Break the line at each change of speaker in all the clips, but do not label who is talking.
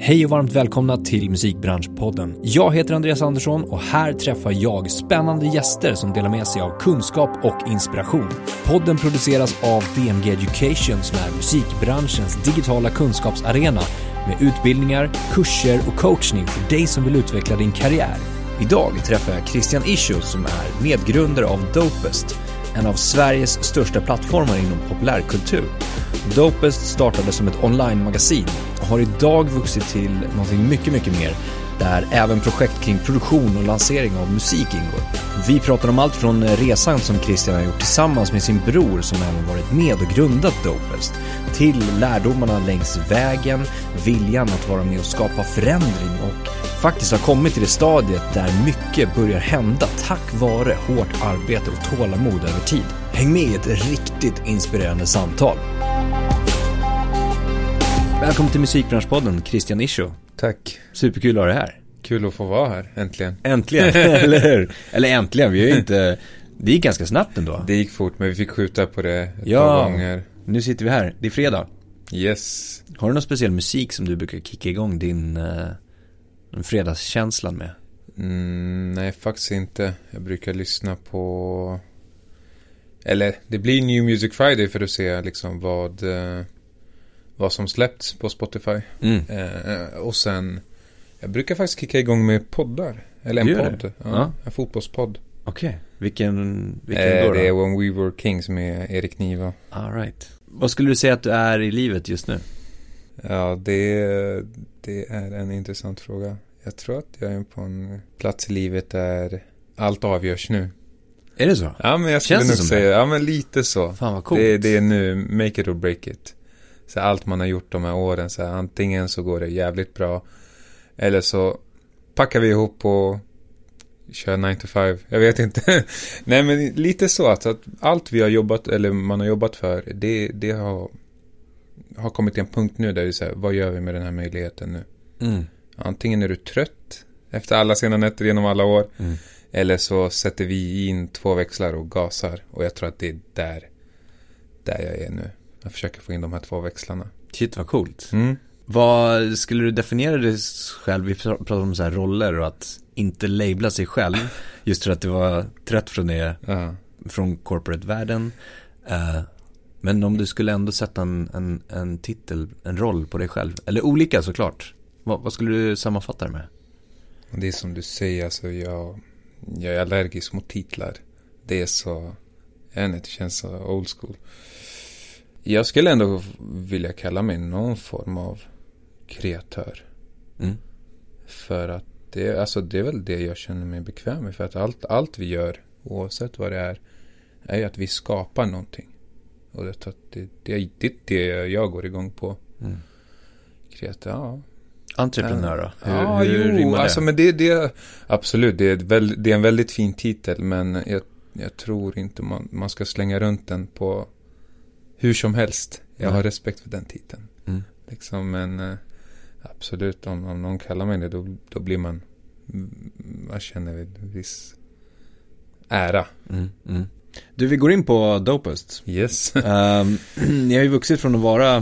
Hej och varmt välkomna till Musikbranschpodden. Jag heter Andreas Andersson och här träffar jag spännande gäster som delar med sig av kunskap och inspiration. Podden produceras av DMG Education som är musikbranschens digitala kunskapsarena med utbildningar, kurser och coachning för dig som vill utveckla din karriär. Idag träffar jag Christian Ischios som är medgrundare av Dopest, en av Sveriges största plattformar inom populärkultur. Dopest startade som ett online-magasin och har idag vuxit till någonting mycket, mycket mer där även projekt kring produktion och lansering av musik ingår. Vi pratar om allt från resan som Christian har gjort tillsammans med sin bror som även varit med och grundat Dopest, till lärdomarna längs vägen, viljan att vara med och skapa förändring och faktiskt har kommit till det stadiet där mycket börjar hända tack vare hårt arbete och tålamod över tid. Häng med i ett riktigt inspirerande samtal. Välkommen till Musikbranschpodden, Christian Ischo.
Tack.
Superkul att ha dig här.
Kul att få vara här, äntligen.
Äntligen, eller hur? Eller äntligen, vi har ju inte... Det gick ganska snabbt ändå.
Det gick fort, men vi fick skjuta på det ett
Ja.
par gånger.
Nu sitter vi här, det är fredag.
Yes.
Har du någon speciell musik som du brukar kicka igång din uh, fredagskänslan med?
Mm, nej, faktiskt inte. Jag brukar lyssna på... Eller, det blir New Music Friday för att se liksom vad, eh, vad som släppts på Spotify.
Mm.
Eh, och sen, jag brukar faktiskt kicka igång med poddar. Eller en podd.
det?
Ja,
Ja.
En fotbollspodd.
Okej, vilken, vilken
Eh,
då?
det är? When We Were Kings med Erik Niva.
All right. Vad skulle du säga att du är i livet just nu?
Ja, det, det är en intressant fråga. Jag tror att jag är på en plats i livet där allt avgörs nu.
Är det så?
Ja, men jag skulle
Känns det
nog säga, ja men lite så.
Fan vad coolt.
Det, det är nu, make it or break it. Så allt man har gjort de här åren, så antingen så går det jävligt bra, eller så packar vi ihop och kör 9 to 5. Jag vet inte. Nej, men lite så att, att allt vi har jobbat, eller man har jobbat för, det, det har, har kommit till en punkt nu där vi säger, vad gör vi med den här möjligheten nu?
Mm.
Antingen är du trött efter alla sena nätter genom alla år.
Mm.
Eller så sätter vi in två växlar och gasar. Och jag tror att det är där, där jag är nu. Jag försöker få in de här två växlarna.
Shit vad coolt.
Mm.
Vad skulle du definiera dig själv? Vi pr- pratar om så här roller och att inte labla sig själv. Just för att du var trött från det,
Ja.
från corporate-världen. Eh, men om du skulle ändå sätta en, en, en titel, en roll på dig själv. Eller olika såklart. Vad, vad skulle du sammanfatta det med?
Det är som du säger, alltså jag, jag är allergisk mot titlar. Det är så, jag vet inte, det känns så old school. Jag skulle ändå vilja kalla mig någon form av kreatör.
Mm.
För att det, alltså det är väl det jag känner mig bekväm med. För att allt, allt vi gör, oavsett vad det är, är ju att vi skapar någonting. Och det, det, det, det är det jag går igång på.
Mm.
Kreatör, ja.
Entreprenör då? Hur,
ja,
hur
jo,
det?
alltså men det, det, absolut, det är, väl, det är en väldigt fin titel. Men jag, jag tror inte man, man ska slänga runt den på hur som helst. Jag har respekt för den titeln.
Mm.
Liksom, men eh, absolut, om, om någon kallar mig det, då, då blir man, man känner en viss ära.
Mm, mm. Du, vi går in på Dopest.
Yes.
Um, ni har ju vuxit från att vara,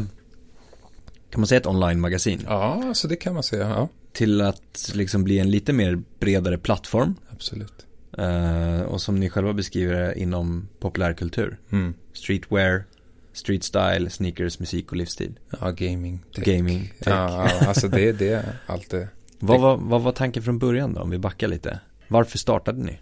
kan man säga ett online-magasin,
ja, så det kan man säga. Ja,
till att liksom bli en lite mer bredare plattform.
absolut.
Eh, och som ni själva beskriver det inom populärkultur.
Mm.
Streetwear, street style, sneakers, musik och livsstil.
Ja, gaming. tech.
Gaming, tech.
Ja, alltså det, det är allt det.
Vad, var, vad var tanken från början då, om vi backar lite? Varför startade ni?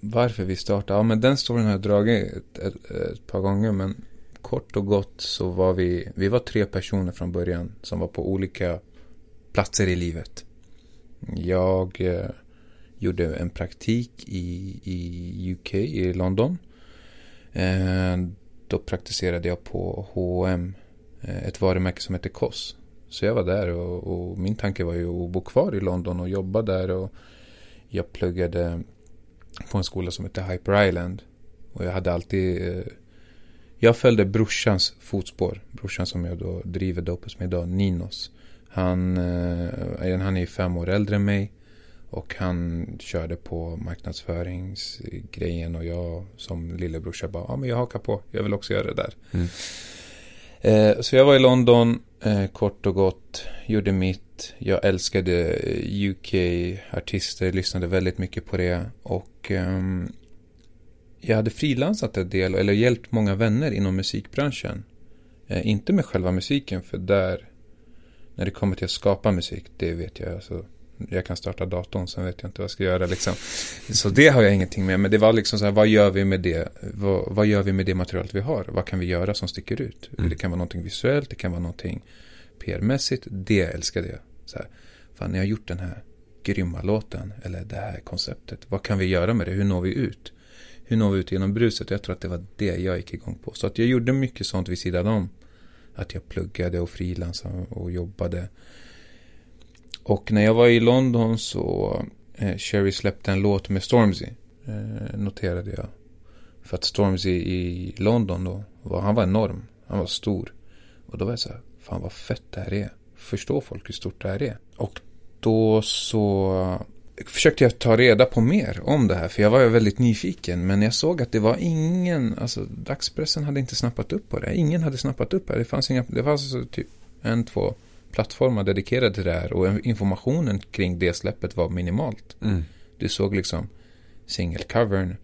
Varför vi startade? Ja, men den storyn har jag dragit ett, ett, ett par gånger. Men kort och gott så var vi, vi var tre personer från början som var på olika platser i livet. Jag eh, gjorde en praktik i, i UK, i London. Eh, då praktiserade jag på H&M ett varumärke som heter Koss. Så jag var där och, och min tanke var ju att bo kvar i London och jobba där. Och jag pluggade på en skola som heter Hyper Island. Och jag hade alltid... Eh, jag följde brorsans fotspår. Brorsan som jag då driver Dopus med idag, Ninos. Han, eh, han är ju fem år äldre än mig. Och han körde på marknadsföringsgrejen och jag som lillebrorsa bara, ja men jag hakar på, jag vill också göra det där.
Mm.
Eh, så jag var i London, eh, kort och gott, gjorde mitt. Jag älskade UK-artister, lyssnade väldigt mycket på det. Och ehm, jag hade frilansat en del, eller hjälpt många vänner inom musikbranschen. Eh, inte med själva musiken, för där, när det kommer till att skapa musik, det vet jag. Alltså, jag kan starta datorn, sen vet jag inte vad jag ska göra liksom. Så det har jag ingenting med, men det var liksom så här, vad gör vi med det? Vad, vad gör vi med det materialet vi har? Vad kan vi göra som sticker ut? Mm. Det kan vara någonting visuellt, det kan vara någonting PR-mässigt. Det älskade jag. Så här, fan, ni har gjort den här grymma låten, eller det här konceptet. Vad kan vi göra med det? Hur når vi ut? Hur når vi ut genom bruset? Jag tror att det var det jag gick igång på. Så att jag gjorde mycket sånt vid sidan om. Att jag pluggade och frilansade och jobbade. Och när jag var i London så eh, Sherry släppte en låt med Stormzy. Eh, noterade jag. För att Stormzy i London då, var, han var enorm. Han var stor. Och då var jag så här, fan vad fett det här är. Förstår folk hur stort det här är? Och då så eh, försökte jag ta reda på mer om det här. För jag var väldigt nyfiken. Men jag såg att det var ingen, alltså dagspressen hade inte snappat upp på det. Ingen hade snappat upp det. Det fanns inga, det fanns eh, typ en, två plattformar dedikerade till det här. Och informationen kring det släppet var minimalt. Mm. Du såg liksom singelcovern,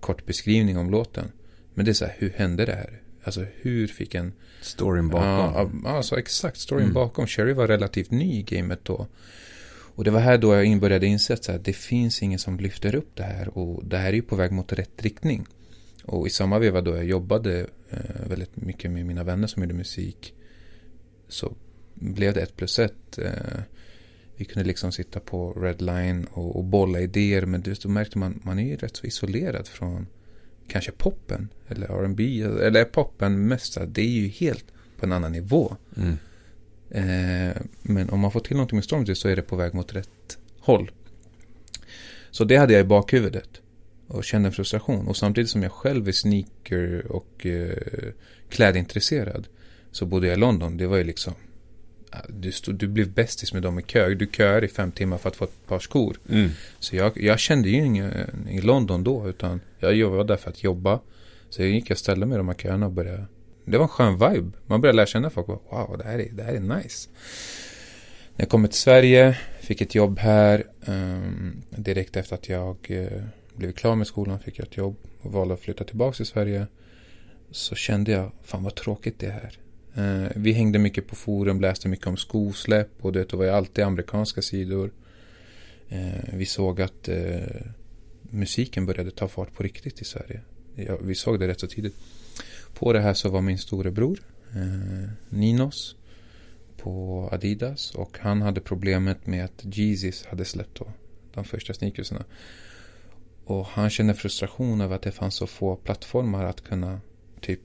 kort beskrivning om låten. Men det är så här, hur hände det här? Alltså hur fick en...
Storyn bakom.
Ja, alltså exakt. Storyn mm. bakom. Sherry var relativt ny i gamet då. Och det var här då jag började inse att det finns ingen som lyfter upp det här. Och det här är ju på väg mot rätt riktning. Och i samma veva då jag jobbade eh, väldigt mycket med mina vänner som gjorde musik. Så blev det ett plus ett. Eh, vi kunde liksom sitta på Redline och, och bolla idéer. Men då märkte man, man är ju rätt så isolerad från kanske poppen. Eller R&B Eller poppen mest. Det är ju helt på en annan nivå. Mm. Eh, men om man får till någonting med Stormzy så är det på väg mot rätt håll. Så det hade jag i bakhuvudet. Och kände en frustration. Och samtidigt som jag själv är sneaker och eh, klädintresserad. Så bodde jag i London. Det var ju liksom du, stod, du blev bästis med dem i kö. Du köar i fem timmar för att få ett par skor. Mm. Så jag, jag kände ju ingen i London då. Utan jag var där för att jobba. Så jag gick och ställde mig i de här köerna och började. Det var en skön vibe. Man började lära känna folk. Wow, det här är, det här är nice. När jag kom till Sverige. Fick ett jobb här. Um, direkt efter att jag uh, blev klar med skolan fick jag ett jobb. Och valde att flytta tillbaka till Sverige. Så kände jag, fan vad tråkigt det är här. Eh, vi hängde mycket på forum, läste mycket om skosläpp och det var ju alltid amerikanska sidor. Eh, vi såg att eh, musiken började ta fart på riktigt i Sverige. Ja, vi såg det rätt så tidigt. På det här så var min storebror eh, Ninos på Adidas och han hade problemet med att Jesus hade släppt då de första sneakersarna. Och han kände frustration över att det fanns så få plattformar att kunna typ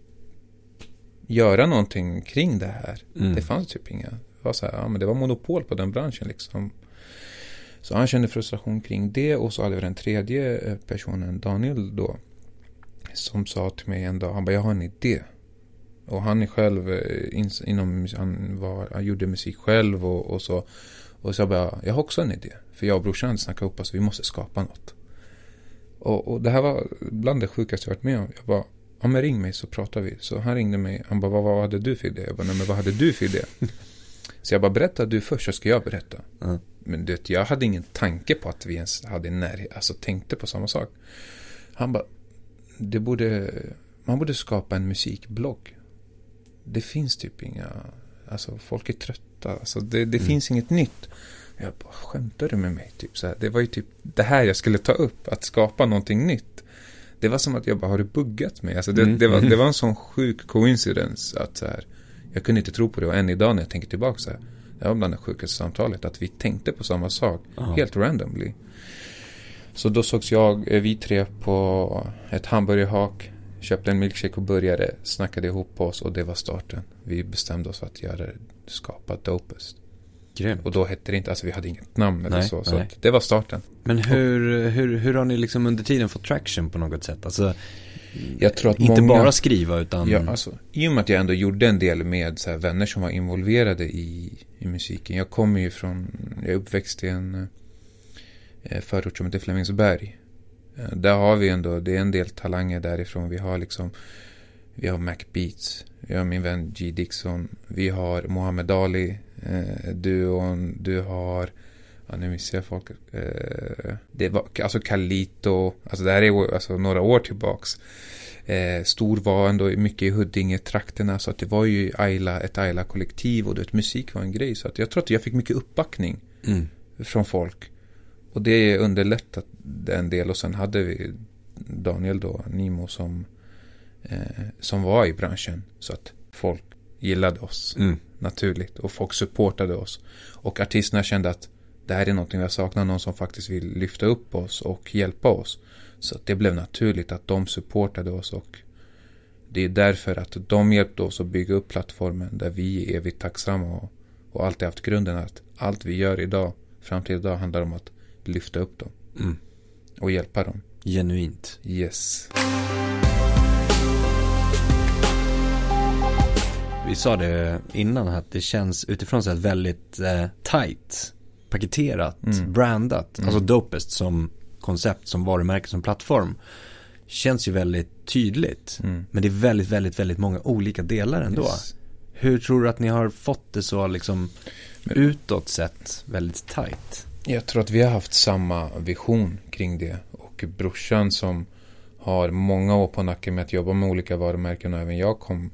göra någonting kring det här. Mm. Det fanns typ inga. Det var, så här, ja, men det var monopol på den branschen liksom. Så han kände frustration kring det och så hade vi den tredje eh, personen, Daniel då. Som sa till mig en dag, han bara jag har en idé. Och han är själv eh, inom, han, var, han gjorde musik själv och, och så. Och så bara, jag har också en idé. För jag och brorsan snackade upp oss, vi måste skapa något. Och, och det här var bland det sjukaste jag varit med om. Jag bara, ja men ring mig så pratar vi. Så han ringde mig, han bara, vad, vad hade du för idé? Jag bara, nej men vad hade du för idé? så jag bara, berätta du först så ska jag berätta. Mm. Men det, jag hade ingen tanke på att vi ens hade närhet, alltså tänkte på samma sak. Han bara, det borde, man borde skapa en musikblogg. Det finns typ inga, alltså folk är trötta, alltså det, det mm. finns inget nytt. Jag bara, skämtar du med mig? Typ så här. Det var ju typ det här jag skulle ta upp, att skapa någonting nytt. Det var som att jag bara, har du buggat mig? Alltså det, mm. det, var, det var en sån sjuk coincidence att så här, jag kunde inte tro på det och än idag när jag tänker tillbaka så här, det var bland det sjukaste samtalet, att vi tänkte på samma sak, Aha. helt randomly. Så då sågs jag, eh, vi tre på ett hamburgerhak, köpte en milkshake och började, snackade ihop oss och det var starten. Vi bestämde oss för att göra, skapa Dopest.
Grymt.
Och då hette det inte, alltså vi hade inget namn eller nej, så. Så det var starten.
Men hur, hur, hur har ni liksom under tiden fått traction på något sätt? Alltså,
jag tror att
inte
många,
bara skriva utan...
Ja, alltså, I och med att jag ändå gjorde en del med så här, vänner som var involverade i, i musiken. Jag kommer ju från, jag är uppväxt i en eh, förort som heter Flemingsberg. Eh, där har vi ändå, det är en del talanger därifrån. Vi har liksom Vi har Mac Beats. Vi har min vän G Dixon. Vi har Mohammed Ali. Eh, duon. Du har Ja, nu missar jag folk. Eh, det var alltså Kalito. Alltså det här är alltså, några år tillbaks. Eh, Stor var ändå mycket i Huddinge-trakterna. Så att det var ju Ayla, ett Ayla-kollektiv. Och det, musik var en grej. Så att jag tror att jag fick mycket uppbackning.
Mm.
Från folk. Och det underlättat en del. Och sen hade vi Daniel då, Nimo, som, eh, som var i branschen. Så att folk gillade oss.
Mm.
Naturligt. Och folk supportade oss. Och artisterna kände att det här är någonting vi har saknat. Någon som faktiskt vill lyfta upp oss och hjälpa oss. Så det blev naturligt att de supportade oss och det är därför att de hjälpte oss att bygga upp plattformen där vi är evigt tacksamma och, och alltid haft grunden att allt vi gör idag, fram till idag, handlar om att lyfta upp dem.
Mm.
Och hjälpa dem.
Genuint.
Yes.
Vi sa det innan att det känns utifrån sett väldigt eh, tight, paketerat,
Mm.
brandat.
Mm.
Alltså dopest som koncept, som varumärke, som plattform. Känns ju väldigt tydligt.
Mm.
Men det är väldigt, väldigt, väldigt många olika delar ändå.
Yes.
Hur tror du att ni har fått det så liksom utåt sett väldigt tight?
Jag tror att vi har haft samma vision kring det. Och brorsan som har många år på nacken med att jobba med olika varumärken och även jag kom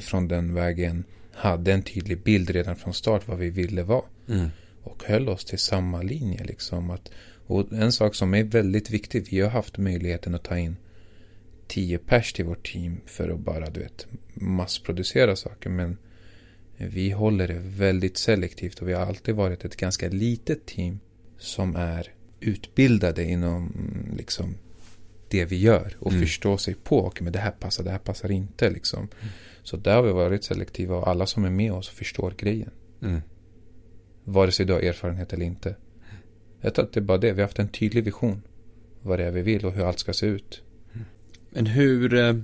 från den vägen. Hade en tydlig bild redan från start vad vi ville vara.
Mm.
Och höll oss till samma linje liksom. Att, och en sak som är väldigt viktig. Vi har haft möjligheten att ta in 10 pers till vårt team för att bara du vet massproducera saker. Men vi håller det väldigt selektivt och vi har alltid varit ett ganska litet team som är utbildade inom mm, liksom det vi gör och
Mm.
förstår sig på. Okej, men det här passar, det här passar inte liksom. Så där har vi varit selektiva och alla som är med oss förstår grejen.
Mm.
Vare sig du har erfarenhet eller inte. Jag tror att det är bara det. Vi har haft en tydlig vision. Vad det är vi vill och hur allt ska se ut.
Men hur eh,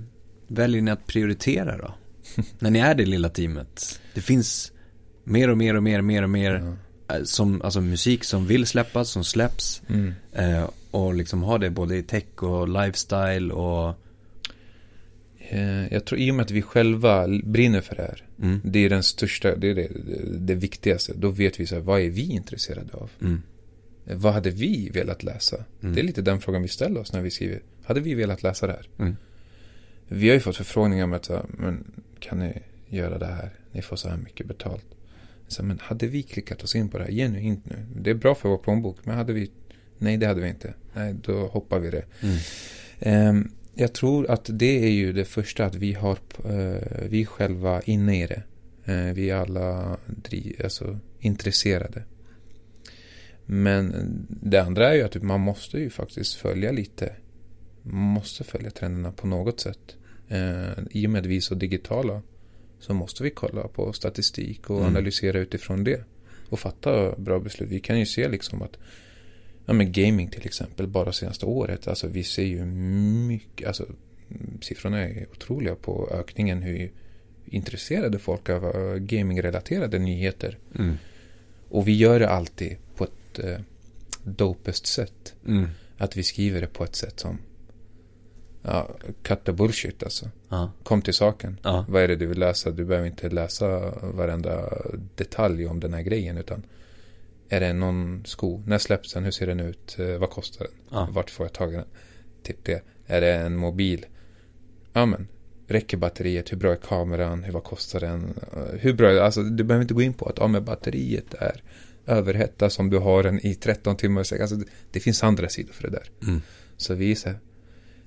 väljer ni att prioritera då? När ni är det lilla teamet. Det finns mer och mer och mer och mer och mer eh, som, alltså musik som vill släppas, som släpps.
Mm.
Eh, och liksom ha det både i tech och lifestyle och
Eh, Jag tror i och med att vi själva brinner för det här.
mm,
Det är den största, det är det, det viktigaste. Då vet vi så här, vad är vi intresserade av?
mm,
Eh, Vad hade vi velat läsa?
Mm.
Det är lite den frågan vi ställer oss när vi skriver. Hade vi velat läsa det här?
Mm.
Vi har ju fått förfrågningar med att men kan ni göra det här? Ni får så här mycket betalt. Så, men hade vi klickat oss in på det här genuint nu? Det är bra för vår plånbok, men hade vi? Nej, det hade vi inte. Nej, då hoppar vi det.
mm,
Ehm, jag tror att det är ju det första att vi har, eh, vi själva inne i det. Eh, vi är alla alltså, intresserade. Men det andra är ju att man måste ju faktiskt följa lite. Man måste följa trenderna på något sätt. Eh, I och med att vi är så digitala så måste vi kolla på statistik och
Mm.
analysera utifrån det. Och fatta bra beslut. Vi kan ju se liksom att Ja men gaming till exempel, bara senaste året. Alltså vi ser ju mycket, alltså siffrorna är otroliga på ökningen hur intresserade folk av eh, gamingrelaterade nyheter.
mm,
Och vi gör det alltid på ett eh, dopest sätt.
mm.
Att vi skriver det på ett sätt som Ja, cut the bullshit alltså.
Ja,
Kom till saken.
ja,
Vad är det du vill läsa? Du behöver inte läsa varenda detalj om den här grejen utan Är det någon sko? När släpps den? Hur ser den ut? Eh, vad kostar den?
ja,
Vart får jag tag i den? Typ det. Är det en mobil? Ja men. Räcker batteriet? Hur bra är kameran? Hur, vad kostar den? Eh, Hur bra? Alltså du behöver inte gå in på att ja, men batteriet är överhettat som du har den i 13 timmar. Alltså, det, det finns andra sidor för det där.
mm,
Så vi så här,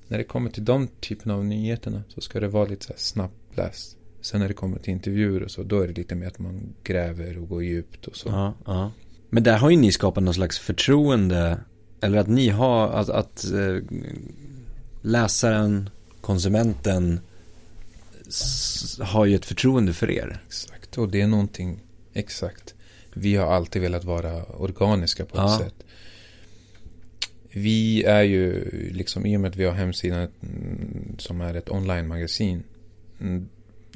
när det kommer till de typen av nyheterna så ska det vara lite så här snabbläst. Sen när det kommer till intervjuer och så, då är det lite mer att man gräver och går djupt och så.
ja, ja. Men där har ju ni skapat någon slags förtroende, eller att ni har, att, att eh, läsaren, konsumenten har ju ett förtroende för er.
Exakt, och det är någonting, exakt. Vi har alltid velat vara organiska på ett
Ja.
sätt. Vi är ju, liksom i och med att vi har hemsidan som är ett online-magasin. mm,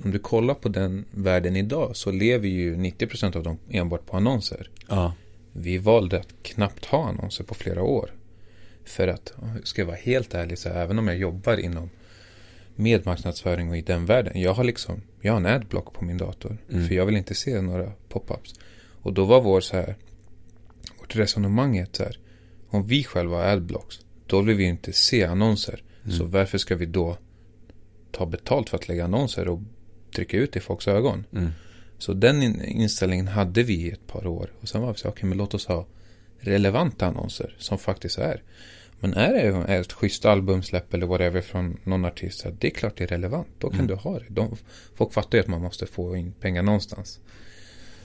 Om du kollar på den världen idag så lever ju 90% av dem enbart på annonser.
Ja,
Vi valde att knappt ha annonser på flera år. För att, ska jag vara helt ärlig, så även om jag jobbar inom med marknadsföring och i den världen. Jag har liksom, jag har en adblock på min dator.
Mm.
För jag vill inte se några pop-ups. Och då var vår så här, vårt resonemang så här, om vi själva har adblocks, då vill vi inte se annonser.
Mm.
Så varför ska vi då ta betalt för att lägga annonser och trycka ut i folks ögon?
Mm.
Så den in- inställningen hade vi i ett par år. Och sen var vi så okej men låt oss ha relevanta annonser som faktiskt är. Men är det ett schysst albumsläpp eller whatever från någon artist, så det är klart det är relevant. Då kan
Mm.
du ha det. De, folk fattar ju att man måste få in pengar någonstans.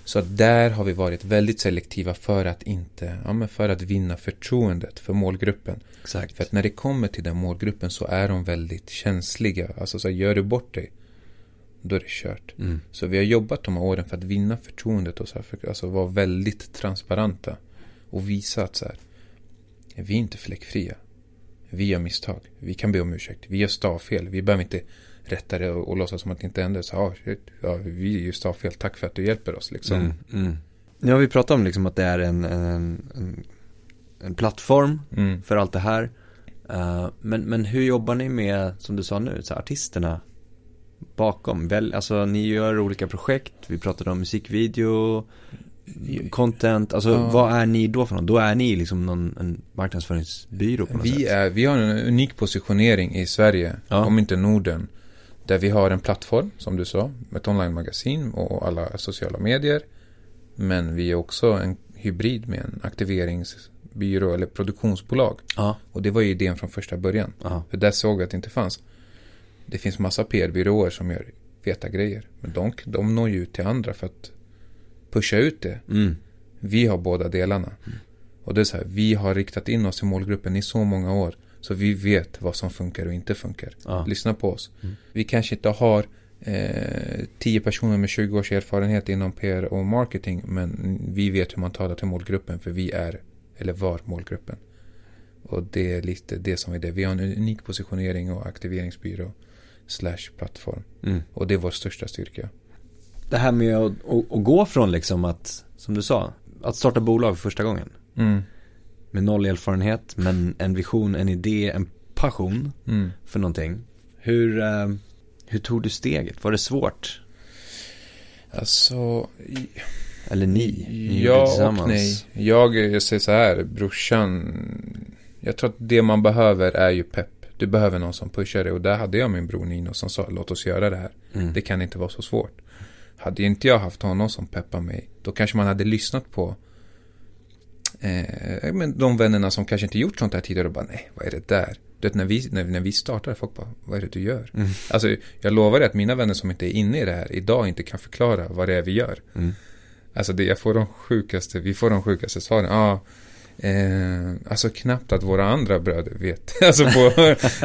Så där har vi varit väldigt selektiva för att inte, ja men för att vinna förtroendet för målgruppen.
Exakt.
För att när det kommer till den målgruppen så är de väldigt känsliga. Alltså så gör du bort dig, då är det kört.
Mm.
Så vi har jobbat de här åren för att vinna förtroendet och så här, för, alltså vara väldigt transparenta. Och visa att så här, vi är inte fläckfria. Vi gör misstag. Vi kan be om ursäkt. Vi gör stavfel. Vi behöver inte rätta det och, och låtsas som att det inte hände. Så, ah, shit, ja, vi gör stavfel. Tack för att du hjälper oss. Liksom.
Mm. Mm. Nu har vi pratat om liksom att det är en, en, en, en plattform
Mm.
för allt det här. Eh, men, men hur jobbar ni med, som du sa nu, så artisterna bakom? Väl, alltså ni gör olika projekt, vi pratade om musikvideo, content, alltså
Ja.
vad är ni då för något? Då är ni liksom någon en marknadsföringsbyrå på något
Vi,
sätt?
är, vi har en unik positionering i Sverige,
Ja.
om inte Norden. Där vi har en plattform, som du sa, med ett online-magasin och alla sociala medier. Men vi är också en hybrid med en aktiveringsbyrå eller produktionsbolag.
Ja,
Och det var ju idén från första början.
ja,
För där såg vi att det inte fanns. Det finns massa PR-byråer som gör feta grejer. Men de, de når ju ut till andra för att pusha ut det.
mm,
Vi har båda delarna. Och det är så här, vi har riktat in oss i målgruppen i så många år. Så vi vet vad som funkar och inte funkar.
ja,
Lyssna på oss.
Mm.
Vi kanske inte har eh, 10 personer med 20 års erfarenhet inom PR och marketing. Men vi vet hur man talar till målgruppen. För vi är, eller var målgruppen. Och det är lite det som är det. Vi har en unik positionering och aktiveringsbyrå. Slash plattform.
mm.
Och det är vår största styrka.
Det här med att, att, att gå från liksom att, som du sa, att starta bolag för första gången.
Mm.
Med noll erfarenhet, men en vision, en idé, en passion
Mm.
för någonting. Hur, eh, hur tog du steget? Var det svårt?
Alltså,
Eller ni? ni
Ja
tillsammans.
och nej. Jag, jag säger så här, brorsan. Jag tror att det man behöver är ju pepp. Du behöver någon som pushar dig. Och där hade jag min bror Nino som sa låt oss göra det här.
Mm.
Det kan inte vara så svårt. Hade inte jag haft honom som peppar mig. Då kanske man hade lyssnat på eh, men de vännerna som kanske inte gjort sånt här tidigare. Och bara nej, vad är det där? Du vet när vi, när, när vi startade, folk bara vad är det du gör?
Mm.
Alltså jag lovar dig att mina vänner som inte är inne i det här idag inte kan förklara vad det är vi gör.
Mm.
Alltså det, jag får de sjukaste, vi får de sjukaste svaren. Ja, eh, alltså knappt att våra andra bröder vet. alltså på,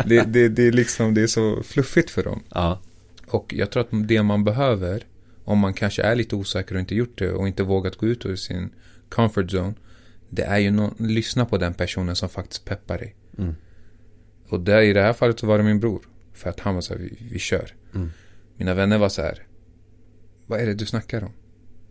det, det, det är liksom, det är så fluffigt för dem.
Ja.
Och jag tror att det man behöver, om man kanske är lite osäker och inte gjort det och inte vågat gå ut ur sin comfort zone. Det är ju någon, lyssna på den personen som faktiskt peppar dig.
Mm.
Och där, i det här fallet så var det min bror. För att han var så här, vi, vi kör.
Mm.
Mina vänner var så här, vad är det du snackar om?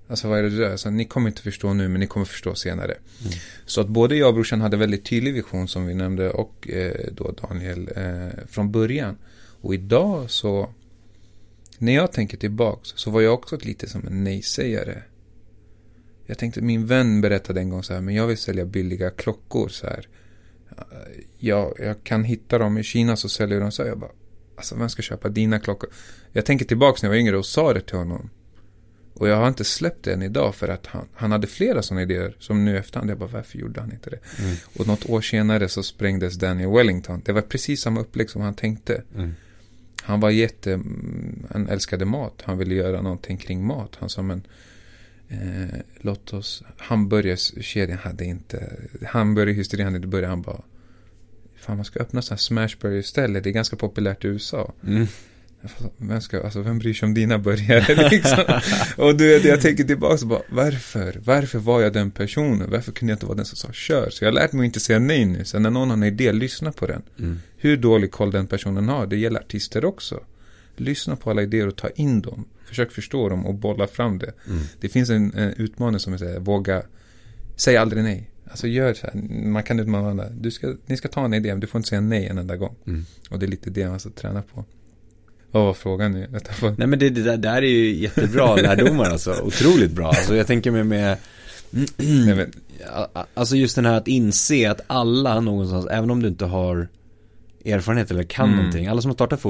Alltså vad är det gör? Alltså, ni kommer inte förstå nu men ni kommer förstå senare.
Mm.
Så att både jag och brorsan hade väldigt tydlig vision som vi nämnde och eh, då Daniel eh, från början. Och idag så, när jag tänker tillbaks så var jag också lite som en nej-sägare. Jag tänkte, min vän berättade en gång så här, men jag vill sälja billiga klockor så här. Jag, jag kan hitta dem i Kina så säljer de så här. Jag bara, alltså vem ska köpa dina klockor? Jag tänker tillbaks när jag var yngre och sa det till honom. Och jag har inte släppt det än idag för att han, han hade flera sådana idéer som nu efterhand. Jag bara, varför gjorde han inte det?
Mm.
Och något år senare så sprängdes Daniel Wellington. Det var precis samma upplägg som han tänkte.
Mm.
Han var jätte, mm, han älskade mat. Han ville göra någonting kring mat. Han sa men eh, låt oss, hamburgerskedjan hade inte, hamburgerhysterin hade inte börjat. Han bara, fan man ska öppna sådana här smashburger istället. Det är ganska populärt i USA.
Mm.
Jag Vem, ska, alltså, vem bryr sig om dina burgare liksom? och du vet, jag tänker tillbaka och bara, varför? Varför var jag den personen? Varför kunde jag inte vara den som sa kör? Så jag har lärt mig att inte säga nej nu. Så när någon har en idé, lyssna på den.
Mm.
Hur dålig koll den personen har, det gäller artister också. Lyssna på alla idéer och ta in dem. Försök förstå dem och bolla fram det.
Mm.
Det finns en, en utmaning som så här, våga, säg aldrig nej. Alltså gör så här, man kan utmana varandra. Du ska, ni ska ta en idé, men du får inte säga nej en enda gång.
Mm.
Och det är lite det man ska träna på. Vad var frågan nu?
Nej men det, det där, där är ju jättebra lärdomar alltså. Otroligt bra. Alltså jag tänker mig med men... Alltså just den här att inse att alla någonstans, även om du inte har erfarenhet eller kan mm. någonting. Alla som har startat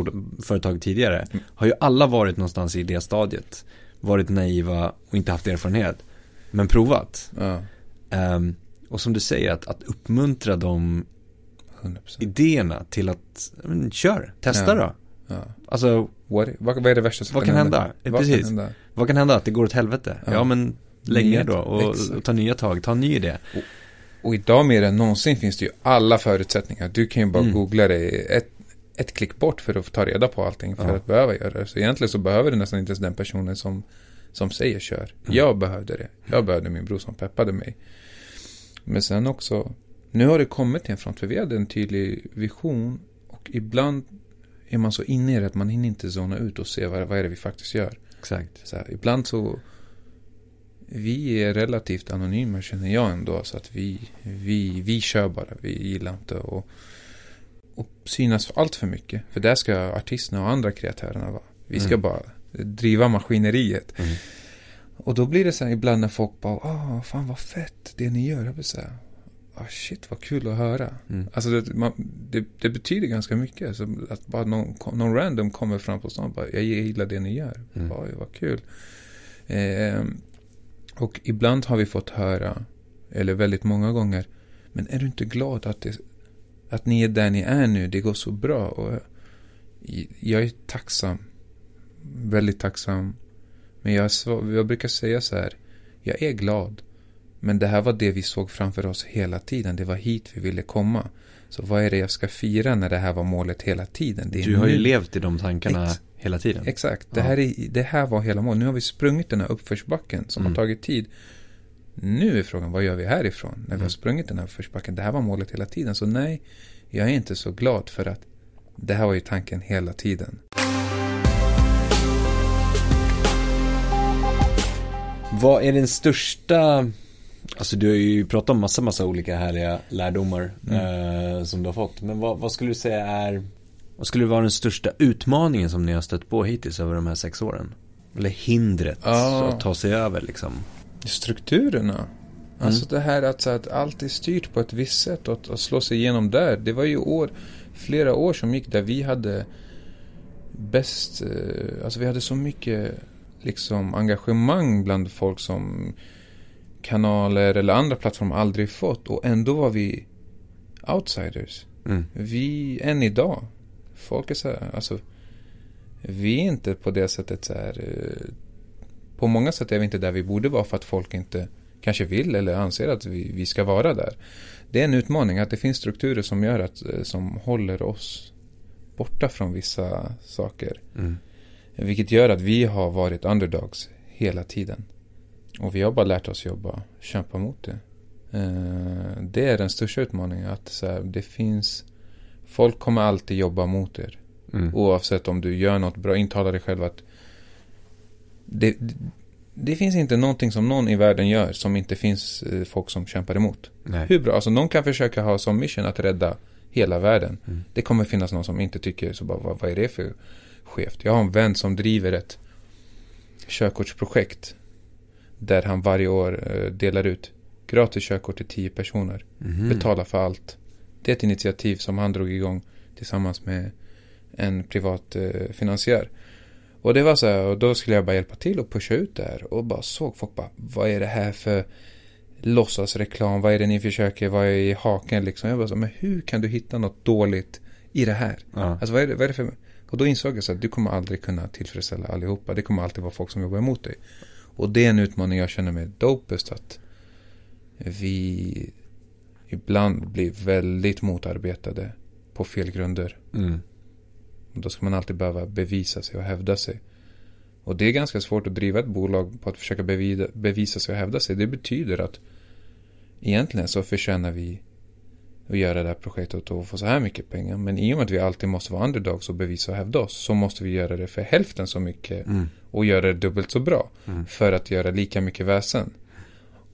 företag tidigare mm. har ju alla varit någonstans i det stadiet. Varit naiva och inte haft erfarenhet. Men provat. Ja. Um, och som du säger, att, att uppmuntra de 100%. idéerna till att, men, kör, testa ja. då. Ja. Alltså,
what, vad, vad är det värsta som
vad kan hända? hända? Vad Precis. Kan hända? Vad kan hända? Att det går åt helvete? Ja, ja men länge då och, och, ta nya tag, ta en ny idé.
Och, och, idag mer än någonsin finns det ju alla förutsättningar. Du kan ju bara mm. googla det ett, ett klick bort för att ta reda på allting för ja. att behöva göra det. Så egentligen så behöver du nästan inte ens den personen som, som säger kör. Mm. Jag behövde det. Jag behövde min bror som peppade mig. Men sen också, nu har det kommit till en front för vi hade en tydlig vision och ibland är man så inne i det att man hinner inte zona ut och se vad, vad är det vi faktiskt gör.
Exakt.
Så här, ibland så vi är relativt anonyma känner jag ändå. Så att vi, vi, vi kör bara. Vi gillar inte att och synas allt för mycket. För där ska artisterna och andra kreatörerna vara. Vi ska mm. bara driva maskineriet. Mm. Och då blir det så här ibland när folk bara, ah, fan vad fett det ni gör. Jag blir så här, ah, shit vad kul att höra. Mm. Alltså det, man, det, det, betyder ganska mycket. Så att bara någon, någon random kommer fram på stan och bara, jag gillar det ni gör. Mm. Oj, vad kul. Eh, och ibland har vi fått höra, eller väldigt många gånger, men är du inte glad att, det, att ni är där ni är nu? Det går så bra. Och jag är tacksam. Väldigt tacksam. Men jag, jag brukar säga så här. Jag är glad. Men det här var det vi såg framför oss hela tiden. Det var hit vi ville komma. Så vad är det jag ska fira när det här var målet hela tiden?
du har nu. ju levt i de tankarna Ex hela tiden.
Exakt. Det här, är, det här var hela målet. Nu har vi sprungit den här uppförsbacken som mm. har tagit tid. Nu är frågan, vad gör vi härifrån? När mm. vi har sprungit den här uppförsbacken. Det här var målet hela tiden. Så nej, jag är inte så glad för att det här var ju tanken hela tiden.
Vad är den största Alltså du har ju pratat om massa, massa olika härliga lärdomar mm. eh, som du har fått. Men vad, vad, skulle du säga är, vad skulle vara den största utmaningen som ni har stött på hittills över de här sex åren? Eller hindret ah. att ta sig över liksom?
Strukturerna. Mm. Alltså det här att, att allt är styrt på ett visst sätt och att, att slå sig igenom där. Det var ju år, flera år som gick där vi hade bäst, eh, alltså vi hade så mycket liksom engagemang bland folk som kanaler eller andra plattformar aldrig fått och ändå var vi outsiders. Mm. Vi, än idag, folk är så här, alltså vi är inte på det sättet så här, eh, på många sätt är vi inte där vi borde vara för att folk inte kanske vill eller anser att vi, vi ska vara där. Det är en utmaning att det finns strukturer som gör att, eh, som håller oss borta från vissa saker. Mm. Vilket gör att vi har varit underdogs hela tiden. Och vi har bara lärt oss jobba, kämpa mot det. Eh, det är den största utmaningen. Att så här, det finns Folk kommer alltid jobba mot er. Mm. Oavsett om du gör något bra. Intala dig själv att det, det, det, finns inte någonting som någon i världen gör som inte finns eh, folk som kämpar emot. Nej. Hur bra? Alltså någon kan försöka ha som mission att rädda hela världen. Mm. Det kommer finnas någon som inte tycker så bara, vad, vad är det för skevt? Jag har en vän som driver ett körkortsprojekt där han varje år eh, delar ut gratis körkort till tio personer. Mm. Betalar för allt. Det är ett initiativ som han drog igång tillsammans med en privat eh, finansiär. Och det var så här, och då skulle jag bara hjälpa till och pusha ut det här. Och bara såg folk bara, vad är det här för låtsasreklam? Vad är det ni försöker, vad är i haken liksom? Jag bara så, men hur kan du hitta något dåligt i det här? Ja. Alltså vad är, det, vad är det för... Och då insåg jag så att du kommer aldrig kunna tillfredsställa allihopa. Det kommer alltid vara folk som jobbar emot dig. Och det är en utmaning jag känner mig dopest att vi ibland blir väldigt motarbetade på fel grunder. Mm. Och då ska man alltid behöva bevisa sig och hävda sig. Och det är ganska svårt att driva ett bolag på att försöka bevisa sig och hävda sig. Det betyder att egentligen så förtjänar vi att göra det här projektet och få så här mycket pengar. Men i och med att vi alltid måste vara underdogs och bevisa och hävda oss så måste vi göra det för hälften så mycket mm. och göra det dubbelt så bra mm. för att göra lika mycket väsen.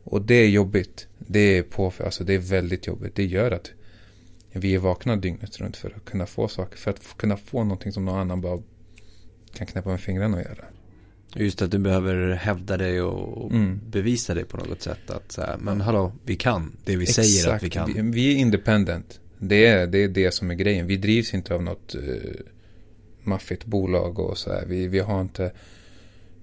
Och det är jobbigt. Det är, på, alltså det är väldigt jobbigt. Det gör att vi är vakna dygnet runt för att kunna få saker. För att kunna få någonting som någon annan bara kan knäppa med fingrarna och göra.
Just att du behöver hävda dig och
Mm.
bevisa dig på något sätt. Att så här, men hallå, vi kan det vi
Exakt.
säger att vi kan.
Vi, vi är independent. Det är, det är det som är grejen. Vi drivs inte av något uh, maffigt bolag och så här. Vi, vi har inte...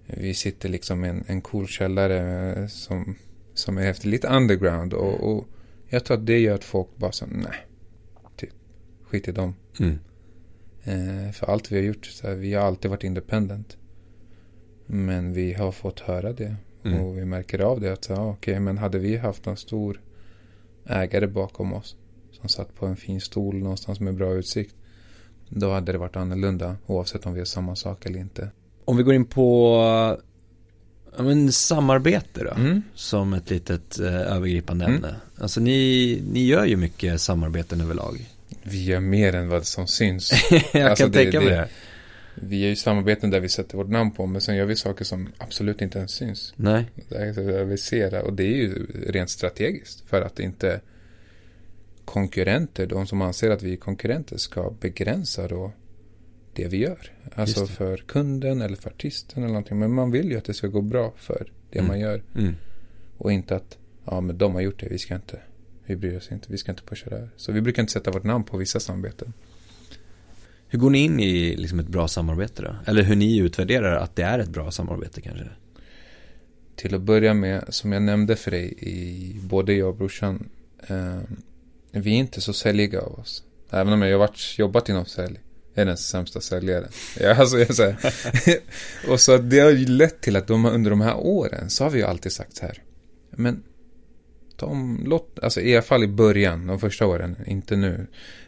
Vi sitter liksom i en, en cool källare eh, som, som är efter lite underground. Och, och jag tror att det gör att folk bara så nej. Typ, skit i dem.
Mm.
Eh, för allt vi har gjort, så här, vi har alltid varit independent. Men vi har fått höra det.
Mm.
Och vi märker av det. att ja, Okej, men hade vi haft en stor ägare bakom oss. Som satt på en fin stol någonstans med bra utsikt. Då hade det varit annorlunda. Oavsett om vi är samma sak eller inte.
Om vi går in på ja, men, samarbete då.
Mm.
Som ett litet eh, övergripande
Mm.
ämne. Alltså ni, ni gör ju mycket samarbeten överlag.
Vi gör mer än vad som syns.
Jag
Alltså,
kan
det-
tänka mig
det. Vi gör ju samarbeten där vi sätter vårt namn på. Men sen gör vi saker som absolut inte ens syns.
Nej.
Där vi ser det. Och det är ju rent strategiskt. För att inte konkurrenter, de som anser att vi är konkurrenter, ska begränsa då det vi gör. Alltså för kunden eller för artisten eller någonting. Men man vill ju att det ska gå bra för det
Mm.
man gör.
Mm.
Och inte att, ja men de har gjort det, vi ska inte, vi bryr oss inte, vi ska inte pusha det här. Så vi brukar inte sätta vårt namn på vissa samarbeten.
Hur går ni in i liksom ett bra samarbete då? Eller hur ni utvärderar att det är ett bra samarbete kanske?
Till att börja med, som jag nämnde för dig, i både jag och brorsan, eh, vi är inte så säljiga av oss. Även om jag har varit, jobbat inom sälj. Jag är den sämsta säljaren. Jag, alltså, jag säger. och så det har ju lett till att de, under de här åren så har vi ju alltid sagt så här. Men de, låt, alltså i alla fall i början, de första åren, inte nu.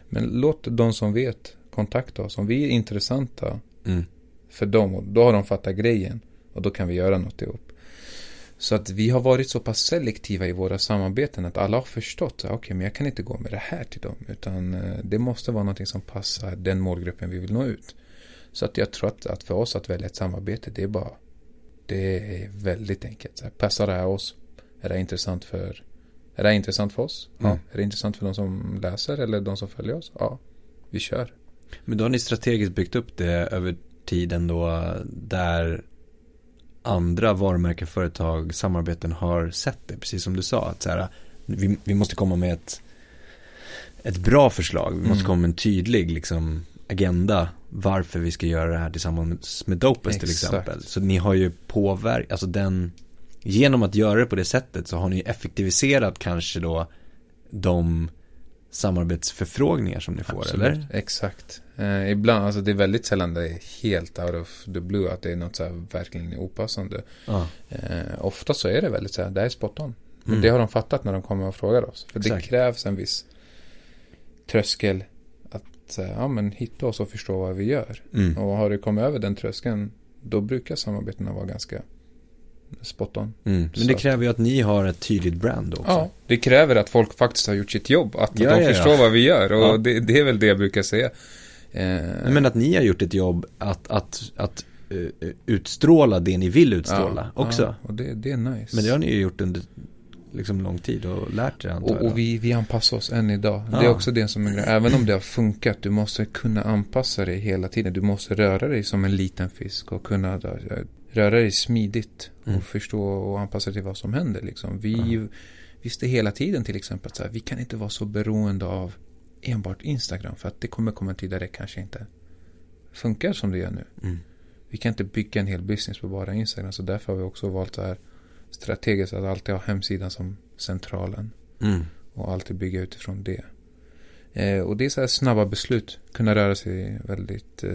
Men låt de som vet kontakta oss. Om vi är intressanta
Mm.
för dem och då har de fattat grejen och då kan vi göra något ihop. Så att vi har varit så pass selektiva i våra samarbeten att alla har förstått, okej men jag kan inte gå med det här till dem utan eh, det måste vara någonting som passar den målgruppen vi vill nå ut. Så att jag tror att, att för oss att välja ett samarbete det är bara, det är väldigt enkelt. Så här, passar det här oss? Är det intressant för, är det intressant för oss? Ja.
Mm.
Är det intressant för de som läser eller de som följer oss? Ja, vi kör.
Men då har ni strategiskt byggt upp det över tiden då där andra varumärken, företag, samarbeten har sett det. Precis som du sa, att så här, vi, vi måste komma med ett, ett bra förslag. Vi måste
Mm.
komma med en tydlig liksom, agenda varför vi ska göra det här tillsammans med Dopest till exempel. Så ni har ju påverkat, alltså den, genom att göra det på det sättet så har ni effektiviserat kanske då de samarbetsförfrågningar som ni får,
Absolut,
eller?
Exakt. Eh, ibland, alltså det är väldigt sällan det är helt out of the blue att det är något så här verkligen opassande.
Ja.
Eh, ofta så är det väldigt så här, det här är spot on. Men
Mm.
det har de fattat när de kommer och frågar oss. För
Exakt.
det krävs en viss tröskel att ja men hitta oss och förstå vad vi gör.
Mm.
Och har du kommit över den tröskeln, då brukar samarbetena vara ganska spot on.
Mm. Men det kräver ju att ni har ett tydligt brand också.
Ja, det kräver att folk faktiskt har gjort sitt jobb. Att
Ja,
de
ja, ja.
förstår vad vi gör. Och
Ja.
det, det är väl det jag brukar säga. Eh,
Men att ni har gjort ett jobb att, att, att uh, utstråla det ni vill utstråla också.
Ja, och det, det är nice.
Men det har ni ju gjort under liksom lång tid och lärt er antar
och, och vi, vi anpassar oss än idag. Det är
Ja.
också det som är grejen. Även om det har funkat, du måste kunna anpassa dig hela tiden. Du måste röra dig som en liten fisk och kunna eh, röra dig smidigt och
Mm.
förstå och anpassa dig till vad som händer. Liksom. Vi
Ja.
visste hela tiden till exempel att så här, vi kan inte vara så beroende av enbart Instagram för att det kommer komma en tid där det kanske inte funkar som det gör nu.
Mm.
Vi kan inte bygga en hel business på bara Instagram så därför har vi också valt så här strategiskt att alltid ha hemsidan som centralen
Mm.
och alltid bygga utifrån det. Eh, och det är så här snabba beslut, kunna röra sig väldigt eh,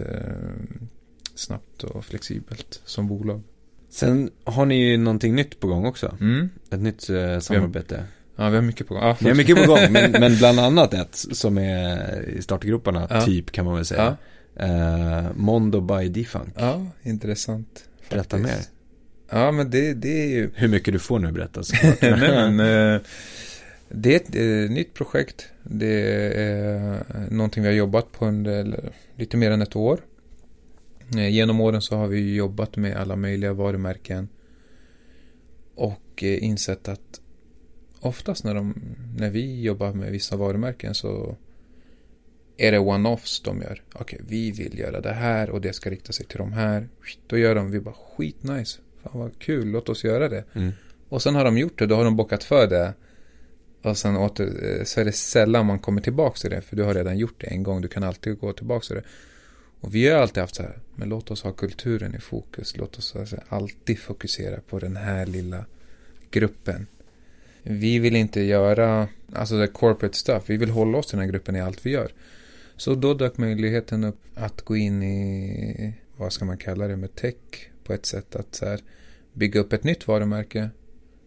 snabbt och flexibelt som bolag.
Sen har ni ju någonting nytt på gång också.
Mm.
Ett nytt eh, samarbete.
Ja, vi har mycket på gång. Ja,
Ni har mycket på gång, men, men bland annat ett som är i startgroparna,
Ja.
typ kan man väl säga. Eh, Mondo by Defunk.
ja, intressant.
Berätta mer.
Ja, men det, det är ju...
Hur mycket du får nu berätta såklart.
Nej, men, eh, det är ett eh, nytt projekt. Det är någonting vi har jobbat på under lite mer än ett år. Eh, Genom åren så har vi jobbat med alla möjliga varumärken. Och eh, insett att oftast när, de, när vi jobbar med vissa varumärken så är det one-offs de gör? Okej, vi vill göra det här och det ska rikta sig till de här. Då gör de, vi bara skitnice. Fan vad kul, låt oss göra det.
Mm.
Och sen har de gjort det, då har de bockat för det. Och sen åter, eh, så är det sällan man kommer tillbaka till det. För du har redan gjort det en gång, du kan alltid gå tillbaka till det. Och vi har alltid haft så här, men låt oss ha kulturen i fokus. Låt oss alltså alltid fokusera på den här lilla gruppen. Vi vill inte göra, alltså det corporate stuff. Vi vill hålla oss till den här gruppen i allt vi gör. Så då dök möjligheten upp att gå in i, vad ska man kalla det, med tech på ett sätt att så här, bygga upp ett nytt varumärke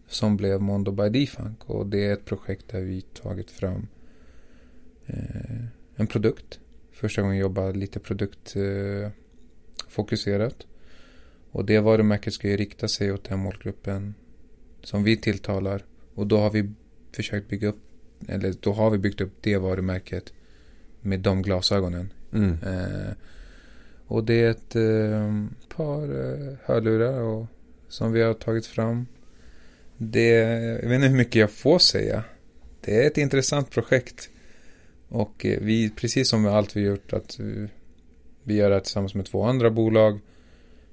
som blev Mondo by Defunk och det är ett projekt där vi tagit fram eh, en produkt. Första gången jag jobbade lite produktfokuserat. Eh, och det varumärket ska ju rikta sig åt den målgruppen som vi tilltalar. Och då har vi försökt bygga upp, eller då har vi byggt upp det varumärket med de glasögonen.
Mm.
Eh, och det är ett eh, par eh, hörlurar och, som vi har tagit fram. Det, jag vet inte hur mycket jag får säga. Det är ett intressant projekt. Och eh, vi, precis som med allt vi gjort, att vi, vi gör det tillsammans med två andra bolag.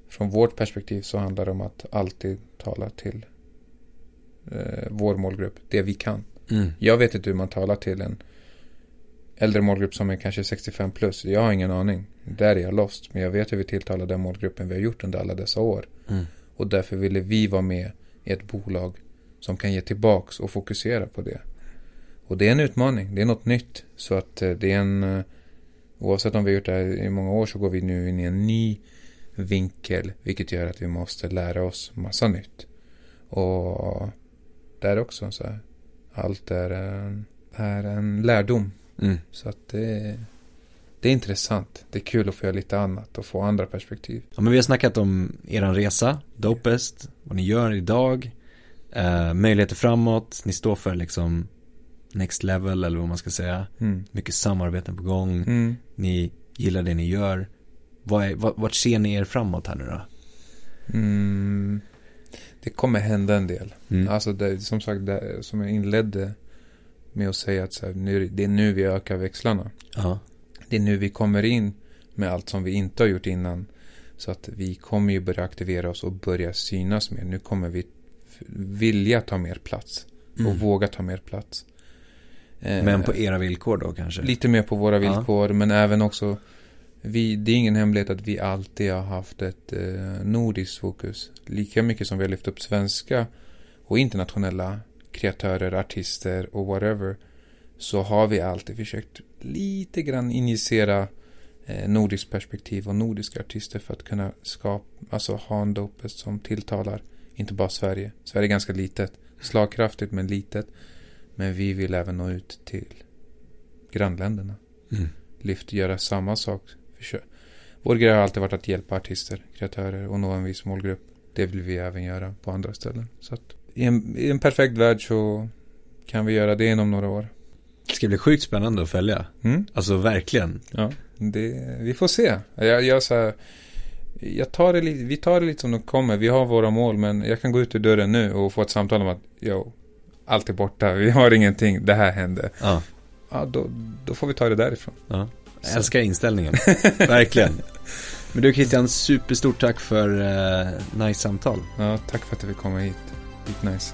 Från vårt perspektiv så handlar det om att alltid tala till eh, vår målgrupp, det vi kan.
Mm.
Jag vet inte hur man talar till en äldre målgrupp som är kanske 65 plus. Jag har ingen aning. Där är jag lost. Men jag vet hur vi tilltalar den målgruppen vi har gjort under alla dessa år.
Mm.
Och därför ville vi vara med i ett bolag som kan ge tillbaks och fokusera på det. Och det är en utmaning. Det är något nytt. Så att eh, det är en... eh, Oavsett om vi har gjort det här i många år så går vi nu in i en ny vinkel. Vilket gör att vi måste lära oss massa nytt. Och där också så här. Allt är en, är en lärdom.
Mm.
Så att det, det är intressant. Det är kul att få göra lite annat och få andra perspektiv.
Ja men vi har snackat om eran resa, Dopest, vad ni gör idag, eh, möjligheter framåt, ni står för liksom next level eller vad man ska säga.
Mm.
Mycket samarbeten på gång,
Mm.
ni gillar det ni gör. Vad är, vart, vart ser ni er framåt här nu då?
Det kommer hända en del.
Mm.
Alltså det, som sagt, det, som jag inledde med att säga att så här, nu, det är nu vi ökar växlarna.
Ja.
Det är nu vi kommer in med allt som vi inte har gjort innan. Så att vi kommer ju börja aktivera oss och börja synas mer. Nu kommer vi vilja ta mer plats. Och
Mm.
våga ta mer plats. Eh,
Men på era villkor då kanske?
Lite mer på våra
Ja.
villkor, men även också vi, det är ingen hemlighet att vi alltid har haft ett eh, nordiskt fokus. Lika mycket som vi har lyft upp svenska och internationella kreatörer, artister och whatever. Så har vi alltid försökt lite grann injicera eh, nordiskt perspektiv och nordiska artister för att kunna skapa, alltså ha en dopest som tilltalar inte bara Sverige. Sverige är ganska litet, slagkraftigt men litet. Men vi vill även nå ut till grannländerna.
Mm.
Lyft, göra samma sak. Vår grej har alltid varit att hjälpa artister, kreatörer och nå en viss målgrupp. Det vill vi även göra på andra ställen. Så att i en, i en perfekt värld så kan vi göra det inom några år.
Det ska bli sjukt spännande att följa.
Mm?
Alltså verkligen.
Ja, det, vi får se. Jag, jag, så här, jag tar det, vi tar det lite som det kommer. Vi har våra mål men jag kan gå ut ur dörren nu och få ett samtal om att yo, allt är borta, vi har ingenting, det här hände.
Ja.
Ja, då, då får vi ta det därifrån.
ja. Jag älskar inställningen. verkligen. Men du Christian, superstort tack för eh, nice samtal.
Ja, tack för att du fick komma hit. Skitnice.